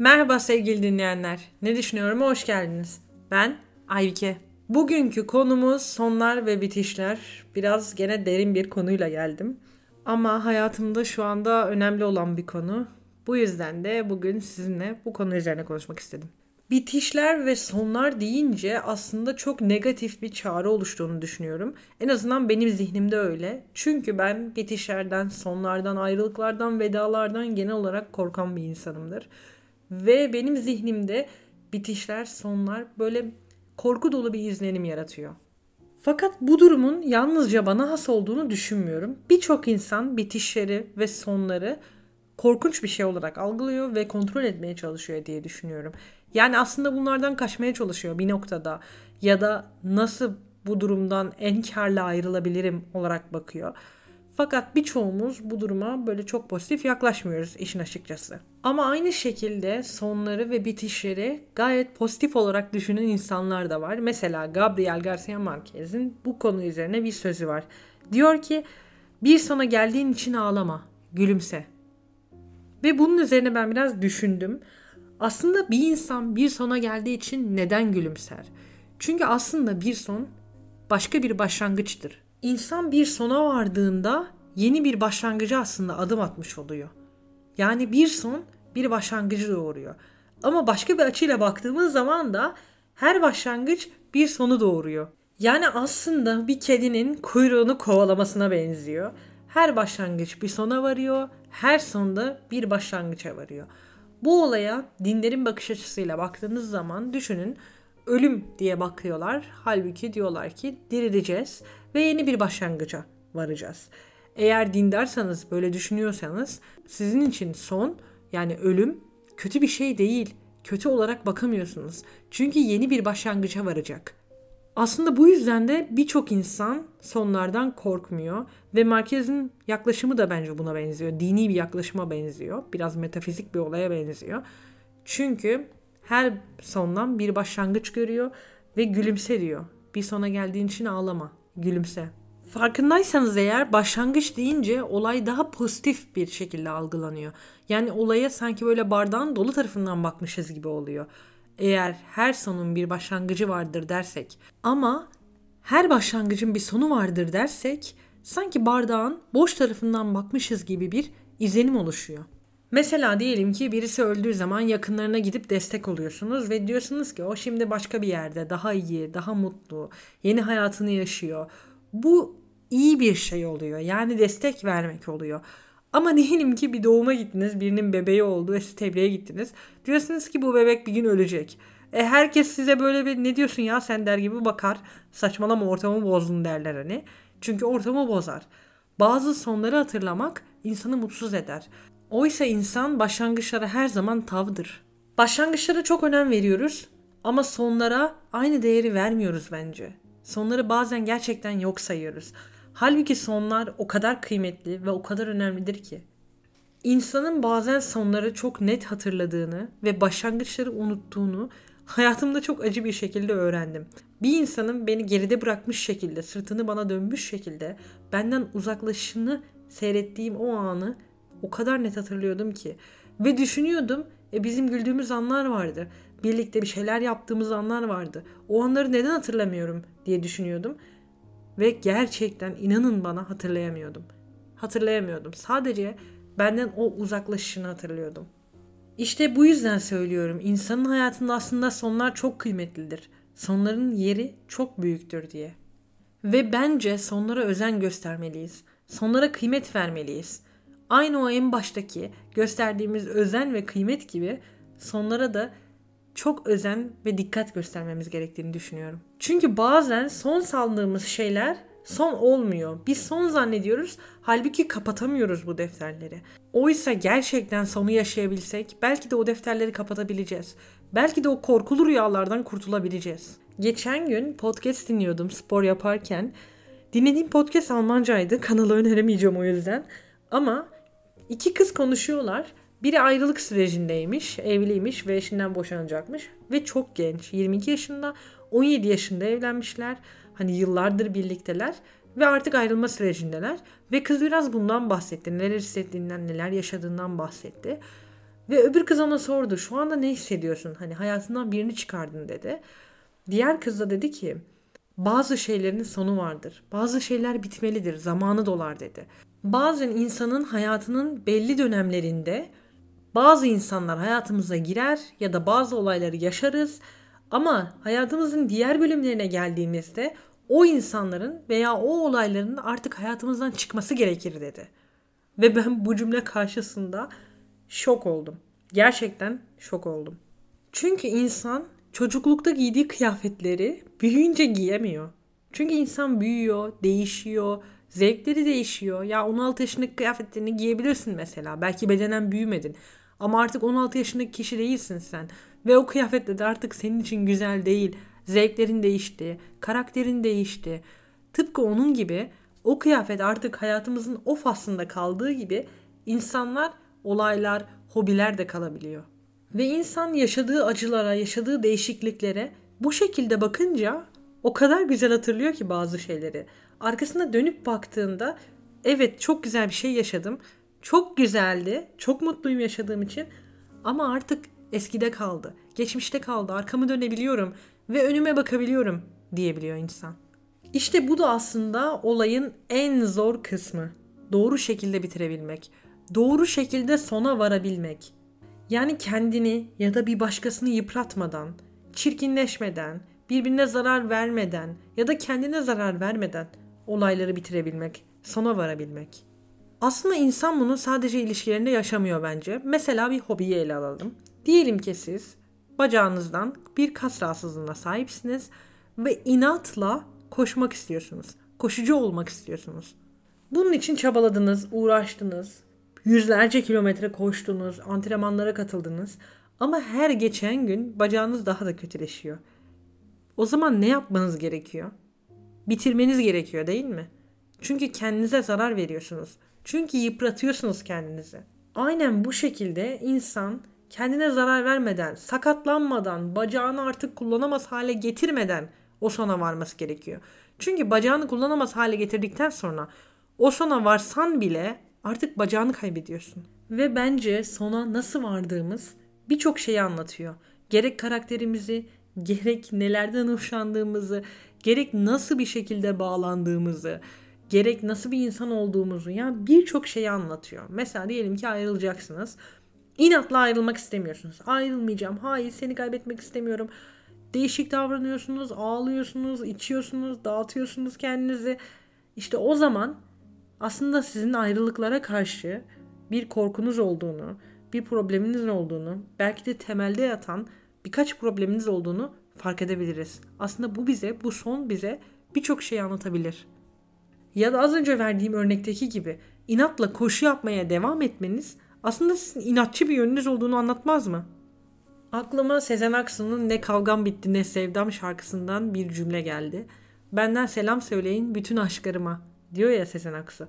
Merhaba sevgili dinleyenler. Ne düşünüyorum? Hoş geldiniz. Ben Aybike. Bugünkü konumuz sonlar ve bitişler. Biraz gene derin bir konuyla geldim. Ama hayatımda şu anda önemli olan bir konu. Bu yüzden de bugün sizinle bu konu üzerine konuşmak istedim. Bitişler ve sonlar deyince aslında çok negatif bir çağrı oluştuğunu düşünüyorum. En azından benim zihnimde öyle. Çünkü ben bitişlerden, sonlardan, ayrılıklardan, vedalardan genel olarak korkan bir insanımdır. Ve benim zihnimde bitişler, sonlar böyle korku dolu bir izlenim yaratıyor. Fakat bu durumun yalnızca bana has olduğunu düşünmüyorum. Birçok insan bitişleri ve sonları korkunç bir şey olarak algılıyor ve kontrol etmeye çalışıyor diye düşünüyorum. Yani aslında bunlardan kaçmaya çalışıyor bir noktada ya da nasıl bu durumdan en karlı ayrılabilirim olarak bakıyor. Fakat birçoğumuz bu duruma böyle çok pozitif yaklaşmıyoruz işin açıkçası. Ama aynı şekilde sonları ve bitişleri gayet pozitif olarak düşünen insanlar da var. Mesela Gabriel Garcia Marquez'in bu konu üzerine bir sözü var. Diyor ki bir sona geldiğin için ağlama, gülümse. Ve bunun üzerine ben biraz düşündüm. Aslında bir insan bir sona geldiği için neden gülümser? Çünkü aslında bir son başka bir başlangıçtır. İnsan bir sona vardığında yeni bir başlangıcı aslında adım atmış oluyor. Yani bir son bir başlangıcı doğuruyor. Ama başka bir açıyla baktığımız zaman da her başlangıç bir sonu doğuruyor. Yani aslında bir kedinin kuyruğunu kovalamasına benziyor. Her başlangıç bir sona varıyor, her sonda bir başlangıça varıyor. Bu olaya dinlerin bakış açısıyla baktığınız zaman düşünün ölüm diye bakıyorlar. Halbuki diyorlar ki dirileceğiz ve yeni bir başlangıca varacağız. Eğer dindarsanız böyle düşünüyorsanız sizin için son yani ölüm kötü bir şey değil. Kötü olarak bakamıyorsunuz. Çünkü yeni bir başlangıca varacak. Aslında bu yüzden de birçok insan sonlardan korkmuyor ve Marquez'in yaklaşımı da bence buna benziyor. Dini bir yaklaşıma benziyor. Biraz metafizik bir olaya benziyor. Çünkü her sondan bir başlangıç görüyor ve gülümse diyor. Bir sona geldiğin için ağlama, gülümse. Farkındaysanız eğer başlangıç deyince olay daha pozitif bir şekilde algılanıyor. Yani olaya sanki böyle bardağın dolu tarafından bakmışız gibi oluyor. Eğer her sonun bir başlangıcı vardır dersek ama her başlangıcın bir sonu vardır dersek sanki bardağın boş tarafından bakmışız gibi bir izlenim oluşuyor. Mesela diyelim ki birisi öldüğü zaman yakınlarına gidip destek oluyorsunuz ve diyorsunuz ki o şimdi başka bir yerde daha iyi, daha mutlu, yeni hayatını yaşıyor. Bu iyi bir şey oluyor. Yani destek vermek oluyor. Ama diyelim ki bir doğuma gittiniz, birinin bebeği oldu ve tebliğe gittiniz. Diyorsunuz ki bu bebek bir gün ölecek. E herkes size böyle bir ne diyorsun ya sen der gibi bakar. Saçmalama ortamı bozdun derler hani. Çünkü ortamı bozar. Bazı sonları hatırlamak insanı mutsuz eder. Oysa insan başlangıçlara her zaman tavdır. Başlangıçlara çok önem veriyoruz ama sonlara aynı değeri vermiyoruz bence. Sonları bazen gerçekten yok sayıyoruz. Halbuki sonlar o kadar kıymetli ve o kadar önemlidir ki. İnsanın bazen sonları çok net hatırladığını ve başlangıçları unuttuğunu hayatımda çok acı bir şekilde öğrendim. Bir insanın beni geride bırakmış şekilde, sırtını bana dönmüş şekilde benden uzaklaşışını seyrettiğim o anı o kadar net hatırlıyordum ki. Ve düşünüyordum e bizim güldüğümüz anlar vardı. Birlikte bir şeyler yaptığımız anlar vardı. O anları neden hatırlamıyorum diye düşünüyordum. Ve gerçekten inanın bana hatırlayamıyordum. Hatırlayamıyordum. Sadece benden o uzaklaşışını hatırlıyordum. İşte bu yüzden söylüyorum. İnsanın hayatında aslında sonlar çok kıymetlidir. Sonların yeri çok büyüktür diye. Ve bence sonlara özen göstermeliyiz. Sonlara kıymet vermeliyiz. Aynı o en baştaki gösterdiğimiz özen ve kıymet gibi sonlara da çok özen ve dikkat göstermemiz gerektiğini düşünüyorum. Çünkü bazen son sandığımız şeyler son olmuyor. Biz son zannediyoruz halbuki kapatamıyoruz bu defterleri. Oysa gerçekten sonu yaşayabilsek belki de o defterleri kapatabileceğiz. Belki de o korkulu rüyalardan kurtulabileceğiz. Geçen gün podcast dinliyordum spor yaparken. Dinlediğim podcast Almancaydı. Kanalı öneremeyeceğim o yüzden. Ama iki kız konuşuyorlar biri ayrılık sürecindeymiş, evliymiş ve eşinden boşanacakmış ve çok genç. 22 yaşında, 17 yaşında evlenmişler. Hani yıllardır birlikteler ve artık ayrılma sürecindeler. Ve kız biraz bundan bahsetti. Neler hissettiğinden, neler yaşadığından bahsetti. Ve öbür kız ona sordu şu anda ne hissediyorsun? Hani hayatından birini çıkardın dedi. Diğer kız da dedi ki bazı şeylerin sonu vardır. Bazı şeyler bitmelidir. Zamanı dolar dedi. Bazen insanın hayatının belli dönemlerinde bazı insanlar hayatımıza girer ya da bazı olayları yaşarız ama hayatımızın diğer bölümlerine geldiğimizde o insanların veya o olayların artık hayatımızdan çıkması gerekir dedi. Ve ben bu cümle karşısında şok oldum. Gerçekten şok oldum. Çünkü insan çocuklukta giydiği kıyafetleri büyüyünce giyemiyor. Çünkü insan büyüyor, değişiyor, zevkleri değişiyor. Ya 16 yaşındaki kıyafetlerini giyebilirsin mesela. Belki bedenen büyümedin. Ama artık 16 yaşındaki kişi değilsin sen. Ve o kıyafetle de artık senin için güzel değil. Zevklerin değişti, karakterin değişti. Tıpkı onun gibi o kıyafet artık hayatımızın o faslında kaldığı gibi insanlar, olaylar, hobiler de kalabiliyor. Ve insan yaşadığı acılara, yaşadığı değişikliklere bu şekilde bakınca o kadar güzel hatırlıyor ki bazı şeyleri. Arkasına dönüp baktığında evet çok güzel bir şey yaşadım. Çok güzeldi. Çok mutluyum yaşadığım için. Ama artık eskide kaldı. Geçmişte kaldı. Arkamı dönebiliyorum ve önüme bakabiliyorum diyebiliyor insan. İşte bu da aslında olayın en zor kısmı. Doğru şekilde bitirebilmek. Doğru şekilde sona varabilmek. Yani kendini ya da bir başkasını yıpratmadan, çirkinleşmeden, birbirine zarar vermeden ya da kendine zarar vermeden olayları bitirebilmek, sona varabilmek. Aslında insan bunu sadece ilişkilerinde yaşamıyor bence. Mesela bir hobiyi ele alalım. Diyelim ki siz bacağınızdan bir kas rahatsızlığına sahipsiniz ve inatla koşmak istiyorsunuz. Koşucu olmak istiyorsunuz. Bunun için çabaladınız, uğraştınız, yüzlerce kilometre koştunuz, antrenmanlara katıldınız ama her geçen gün bacağınız daha da kötüleşiyor. O zaman ne yapmanız gerekiyor? Bitirmeniz gerekiyor değil mi? Çünkü kendinize zarar veriyorsunuz. Çünkü yıpratıyorsunuz kendinizi. Aynen bu şekilde insan kendine zarar vermeden, sakatlanmadan, bacağını artık kullanamaz hale getirmeden o sona varması gerekiyor. Çünkü bacağını kullanamaz hale getirdikten sonra o sona varsan bile artık bacağını kaybediyorsun. Ve bence sona nasıl vardığımız birçok şeyi anlatıyor. Gerek karakterimizi, gerek nelerden hoşlandığımızı, gerek nasıl bir şekilde bağlandığımızı, gerek nasıl bir insan olduğumuzu yani birçok şeyi anlatıyor. Mesela diyelim ki ayrılacaksınız. İnatla ayrılmak istemiyorsunuz. Ayrılmayacağım. Hayır seni kaybetmek istemiyorum. Değişik davranıyorsunuz, ağlıyorsunuz, içiyorsunuz, dağıtıyorsunuz kendinizi. İşte o zaman aslında sizin ayrılıklara karşı bir korkunuz olduğunu, bir probleminiz olduğunu, belki de temelde yatan birkaç probleminiz olduğunu fark edebiliriz. Aslında bu bize, bu son bize birçok şey anlatabilir. Ya da az önce verdiğim örnekteki gibi inatla koşu yapmaya devam etmeniz aslında sizin inatçı bir yönünüz olduğunu anlatmaz mı? Aklıma Sezen Aksu'nun Ne Kavgam Bitti Ne Sevdam şarkısından bir cümle geldi. Benden selam söyleyin bütün aşklarıma diyor ya Sezen Aksu.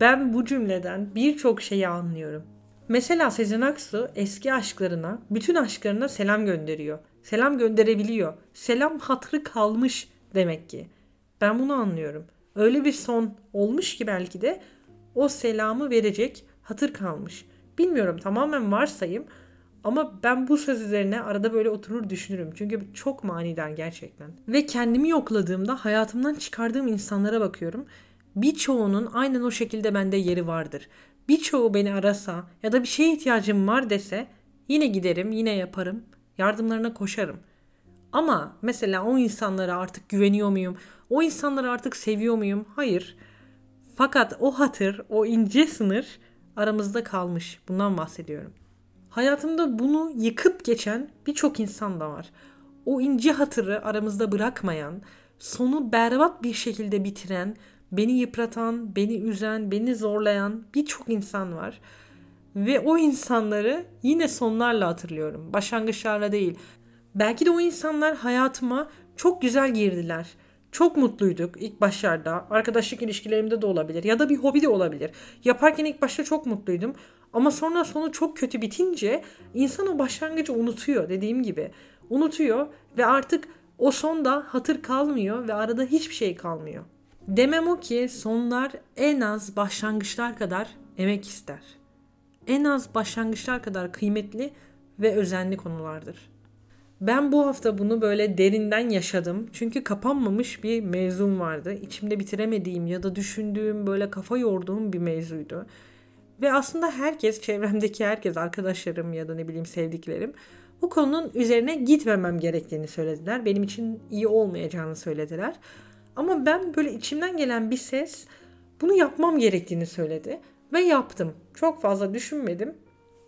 Ben bu cümleden birçok şeyi anlıyorum. Mesela Sezen Aksu eski aşklarına, bütün aşklarına selam gönderiyor. Selam gönderebiliyor. Selam hatırı kalmış demek ki. Ben bunu anlıyorum. Öyle bir son olmuş ki belki de o selamı verecek hatır kalmış. Bilmiyorum tamamen varsayım ama ben bu söz üzerine arada böyle oturur düşünürüm. Çünkü çok manidar gerçekten. Ve kendimi yokladığımda hayatımdan çıkardığım insanlara bakıyorum. Birçoğunun aynen o şekilde bende yeri vardır. Birçoğu beni arasa ya da bir şeye ihtiyacım var dese yine giderim, yine yaparım. Yardımlarına koşarım. Ama mesela o insanlara artık güveniyor muyum? O insanları artık seviyor muyum? Hayır. Fakat o hatır, o ince sınır aramızda kalmış. Bundan bahsediyorum. Hayatımda bunu yıkıp geçen birçok insan da var. O ince hatırı aramızda bırakmayan, sonu berbat bir şekilde bitiren, beni yıpratan, beni üzen, beni zorlayan birçok insan var. Ve o insanları yine sonlarla hatırlıyorum. Başlangıçlarla değil. Belki de o insanlar hayatıma çok güzel girdiler. Çok mutluyduk ilk başlarda. Arkadaşlık ilişkilerimde de olabilir ya da bir hobi de olabilir. Yaparken ilk başta çok mutluydum. Ama sonra sonu çok kötü bitince insan o başlangıcı unutuyor dediğim gibi. Unutuyor ve artık o sonda hatır kalmıyor ve arada hiçbir şey kalmıyor. Demem o ki sonlar en az başlangıçlar kadar emek ister. en az başlangıçlar kadar kıymetli ve özenli konulardır. Ben bu hafta bunu böyle derinden yaşadım. Çünkü kapanmamış bir mevzum vardı. İçimde bitiremediğim ya da düşündüğüm böyle kafa yorduğum bir mevzuydu. Ve aslında herkes, çevremdeki herkes, arkadaşlarım ya da ne bileyim sevdiklerim bu konunun üzerine gitmemem gerektiğini söylediler. Benim için iyi olmayacağını söylediler. Ama ben böyle içimden gelen bir ses bunu yapmam gerektiğini söyledi ve yaptım. Çok fazla düşünmedim,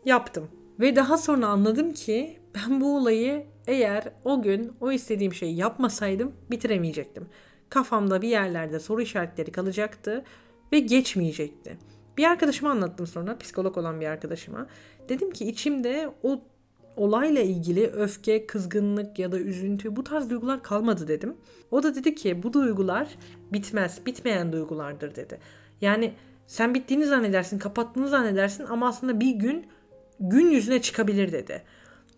yaptım. Ve daha sonra anladım ki ben bu olayı eğer o gün o istediğim şeyi yapmasaydım bitiremeyecektim. Kafamda bir yerlerde soru işaretleri kalacaktı ve geçmeyecekti. Bir arkadaşıma anlattım sonra, psikolog olan bir arkadaşıma. Dedim ki içimde o olayla ilgili öfke, kızgınlık ya da üzüntü bu tarz duygular kalmadı dedim. O da dedi ki bu duygular bitmez, bitmeyen duygulardır dedi. Yani sen bittiğini zannedersin, kapattığını zannedersin ama aslında bir gün gün yüzüne çıkabilir dedi.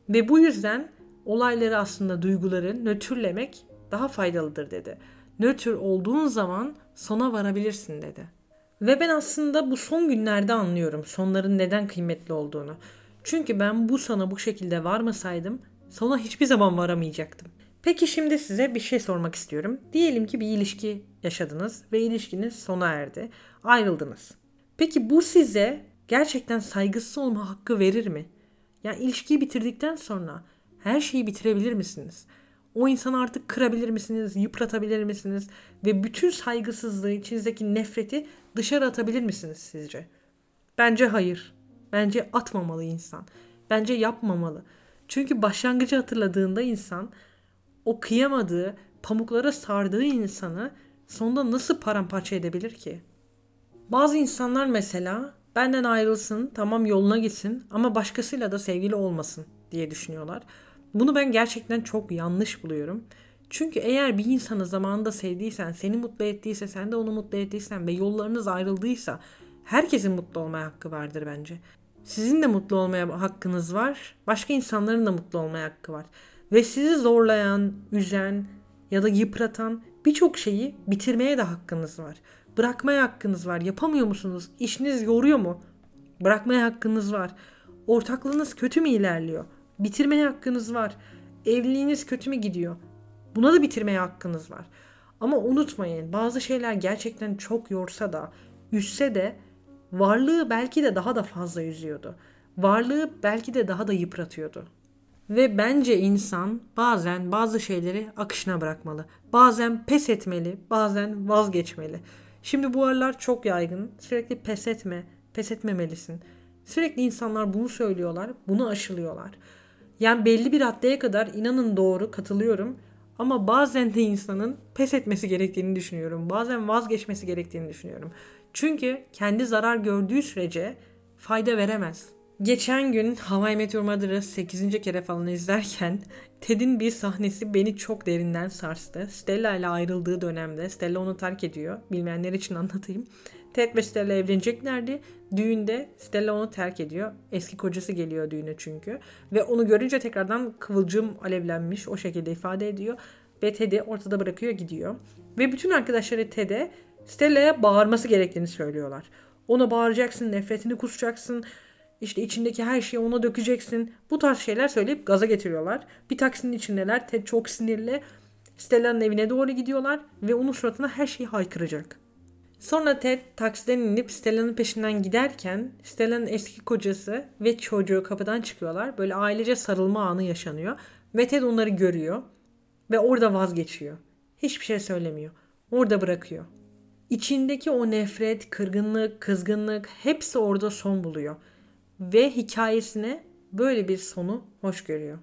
Ve bu yüzden olayları aslında duyguları nötrlemek daha faydalıdır dedi. Nötr olduğun zaman sona varabilirsin dedi. Ve ben aslında bu son günlerde anlıyorum sonların neden kıymetli olduğunu. Çünkü ben bu sana bu şekilde varmasaydım sona hiçbir zaman varamayacaktım. Peki şimdi size bir şey sormak istiyorum. Diyelim ki bir ilişki yaşadınız ve ilişkiniz sona erdi. Ayrıldınız. Peki bu size gerçekten saygısız olma hakkı verir mi? Yani ilişkiyi bitirdikten sonra her şeyi bitirebilir misiniz? O insanı artık kırabilir misiniz, yıpratabilir misiniz ve bütün saygısızlığı, içinizdeki nefreti dışarı atabilir misiniz sizce? Bence hayır. Bence atmamalı insan. Bence yapmamalı. Çünkü başlangıcı hatırladığında insan o kıyamadığı, pamuklara sardığı insanı sonunda nasıl paramparça edebilir ki? Bazı insanlar mesela benden ayrılsın, tamam yoluna gitsin ama başkasıyla da sevgili olmasın diye düşünüyorlar. Bunu ben gerçekten çok yanlış buluyorum. Çünkü eğer bir insanı zamanında sevdiysen, seni mutlu ettiyse, sen de onu mutlu ettiysen ve yollarınız ayrıldıysa herkesin mutlu olmaya hakkı vardır bence. Sizin de mutlu olmaya hakkınız var. Başka insanların da mutlu olmaya hakkı var. Ve sizi zorlayan, üzen ya da yıpratan birçok şeyi bitirmeye de hakkınız var. Bırakmaya hakkınız var. Yapamıyor musunuz? İşiniz yoruyor mu? Bırakmaya hakkınız var. Ortaklığınız kötü mü ilerliyor? Bitirmeye hakkınız var. Evliliğiniz kötü mü gidiyor? Buna da bitirmeye hakkınız var. Ama unutmayın bazı şeyler gerçekten çok yorsa da, üsse de varlığı belki de daha da fazla üzüyordu. Varlığı belki de daha da yıpratıyordu. Ve bence insan bazen bazı şeyleri akışına bırakmalı. Bazen pes etmeli, bazen vazgeçmeli. Şimdi bu aralar çok yaygın. Sürekli pes etme, pes etmemelisin. Sürekli insanlar bunu söylüyorlar, bunu aşılıyorlar. Yani belli bir raddeye kadar inanın doğru katılıyorum. Ama bazen de insanın pes etmesi gerektiğini düşünüyorum. Bazen vazgeçmesi gerektiğini düşünüyorum. Çünkü kendi zarar gördüğü sürece fayda veremez. Geçen gün Hawaii Meteor Mother'ı 8. kere falan izlerken Ted'in bir sahnesi beni çok derinden sarstı. Stella ile ayrıldığı dönemde Stella onu terk ediyor. Bilmeyenler için anlatayım. Ted ve Stella evleneceklerdi. Düğünde Stella onu terk ediyor. Eski kocası geliyor düğüne çünkü. Ve onu görünce tekrardan kıvılcım alevlenmiş o şekilde ifade ediyor. Ve Ted'i ortada bırakıyor gidiyor. Ve bütün arkadaşları Ted'e Stella'ya bağırması gerektiğini söylüyorlar. Ona bağıracaksın, nefretini kusacaksın. İşte içindeki her şeyi ona dökeceksin. Bu tarz şeyler söyleyip gaza getiriyorlar. Bir taksinin içindeler. Ted çok sinirli. Stella'nın evine doğru gidiyorlar ve onun suratına her şeyi haykıracak. Sonra Ted taksiden inip Stella'nın peşinden giderken Stella'nın eski kocası ve çocuğu kapıdan çıkıyorlar. Böyle ailece sarılma anı yaşanıyor. Ve Ted onları görüyor ve orada vazgeçiyor. Hiçbir şey söylemiyor. Orada bırakıyor. İçindeki o nefret, kırgınlık, kızgınlık hepsi orada son buluyor. Ve hikayesine böyle bir sonu hoş görüyor.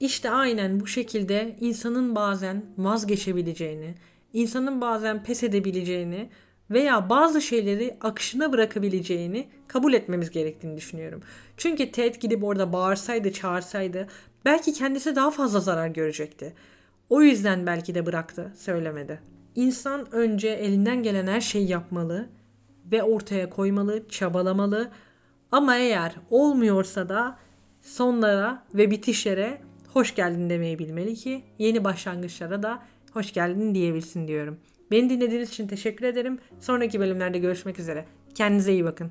İşte aynen bu şekilde insanın bazen vazgeçebileceğini, insanın bazen pes edebileceğini veya bazı şeyleri akışına bırakabileceğini kabul etmemiz gerektiğini düşünüyorum. Çünkü Ted gidip orada bağırsaydı, çağırsaydı belki kendisi daha fazla zarar görecekti. O yüzden belki de bıraktı, söylemedi. İnsan önce elinden gelen her şeyi yapmalı ve ortaya koymalı, çabalamalı. Ama eğer olmuyorsa da sonlara ve bitişlere hoş geldin demeyi bilmeli ki yeni başlangıçlara da hoş geldin diyebilsin diyorum. Beni dinlediğiniz için teşekkür ederim. Sonraki bölümlerde görüşmek üzere. Kendinize iyi bakın.